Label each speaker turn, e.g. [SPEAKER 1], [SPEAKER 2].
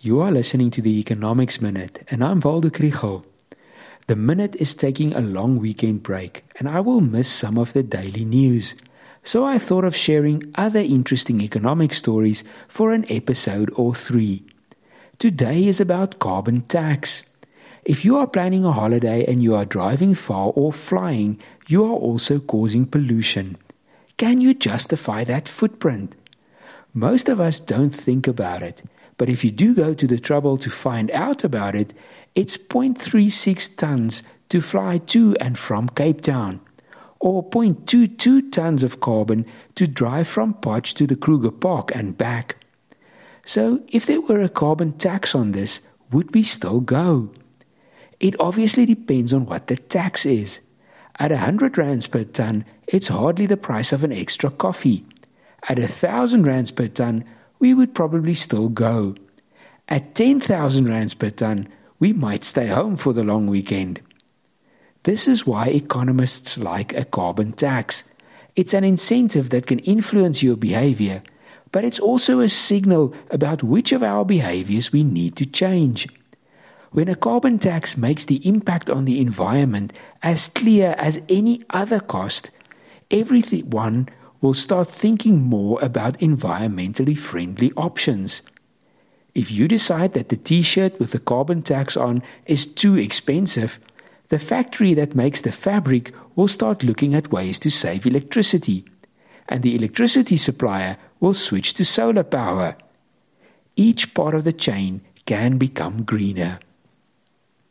[SPEAKER 1] You are listening to the Economics Minute, and I'm Waldo Krugell. The Minute is taking a long weekend break, and I will miss some of the daily news. So I thought of sharing other interesting economic stories for an episode or three. Today is about carbon tax. If you are planning a holiday and you are driving far or flying, you are also causing pollution. Can you justify that footprint? Most of us don't think about it. But if you do go to the trouble to find out about it, it's 0.36 tons to fly to and from Cape Town, or 0.22 tons of carbon to drive from Potch to the Kruger Park and back. So, if there were a carbon tax on this, would we still go? It obviously depends on what the tax is. At 100 rands per ton, it's hardly the price of an extra coffee. At 1000 rands per ton, we would probably still go. At 10,000 rands per ton, we might stay home for the long weekend. This is why economists like a carbon tax. It's an incentive that can influence your behavior, but it's also a signal about which of our behaviors we need to change. When a carbon tax makes the impact on the environment as clear as any other cost, everyone will start thinking more about environmentally friendly options. If you decide that the t shirt with the carbon tax on is too expensive, the factory that makes the fabric will start looking at ways to save electricity, and the electricity supplier will switch to solar power. Each part of the chain can become greener.